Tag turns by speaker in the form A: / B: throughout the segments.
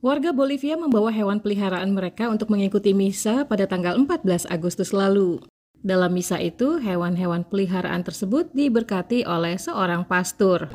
A: Warga Bolivia membawa hewan peliharaan mereka untuk mengikuti misa pada tanggal 14 Agustus lalu. Dalam misa itu, hewan-hewan peliharaan tersebut diberkati oleh seorang pastor.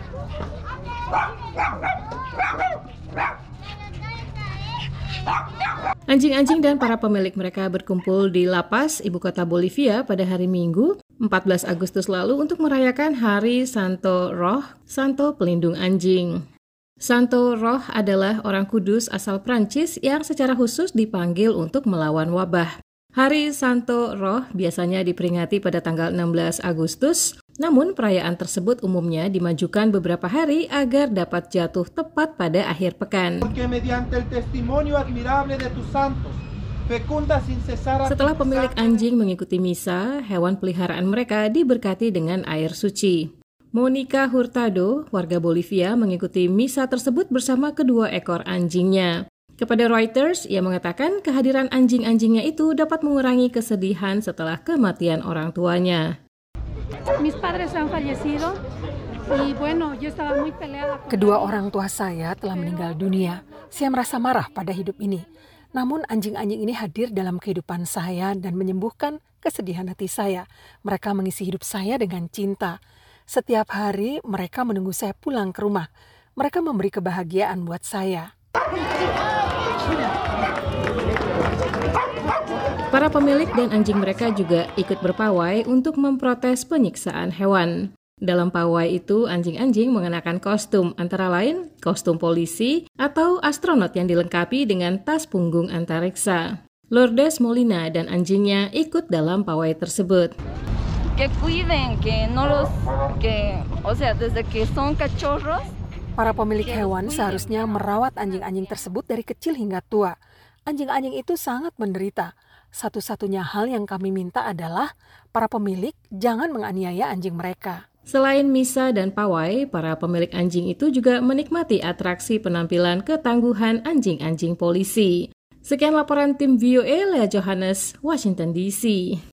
A: Anjing-anjing dan para pemilik mereka berkumpul di lapas ibu kota Bolivia pada hari Minggu, 14 Agustus lalu untuk merayakan Hari Santo Roh, Santo Pelindung Anjing. Santo Roh adalah orang kudus asal Prancis yang secara khusus dipanggil untuk melawan wabah. Hari Santo Roh biasanya diperingati pada tanggal 16 Agustus, namun perayaan tersebut umumnya dimajukan beberapa hari agar dapat jatuh tepat pada akhir pekan. Setelah pemilik anjing mengikuti misa, hewan peliharaan mereka diberkati dengan air suci. Monica Hurtado, warga Bolivia, mengikuti misa tersebut bersama kedua ekor anjingnya. Kepada Reuters, ia mengatakan kehadiran anjing-anjingnya itu dapat mengurangi kesedihan setelah kematian orang tuanya.
B: Kedua orang tua saya telah meninggal dunia. Saya merasa marah pada hidup ini. Namun anjing-anjing ini hadir dalam kehidupan saya dan menyembuhkan kesedihan hati saya. Mereka mengisi hidup saya dengan cinta. Setiap hari mereka menunggu saya pulang ke rumah. Mereka memberi kebahagiaan buat saya.
A: Para pemilik dan anjing mereka juga ikut berpawai untuk memprotes penyiksaan hewan. Dalam pawai itu, anjing-anjing mengenakan kostum, antara lain kostum polisi atau astronot yang dilengkapi dengan tas punggung antariksa. Lourdes Molina dan anjingnya ikut dalam pawai tersebut
C: que cuiden, que no los, que, o sea, desde que son cachorros.
B: Para pemilik hewan seharusnya merawat anjing-anjing tersebut dari kecil hingga tua. Anjing-anjing itu sangat menderita. Satu-satunya hal yang kami minta adalah para pemilik jangan menganiaya anjing mereka.
A: Selain misa dan pawai, para pemilik anjing itu juga menikmati atraksi penampilan ketangguhan anjing-anjing polisi. Sekian laporan tim VOA Lea Johannes, Washington DC.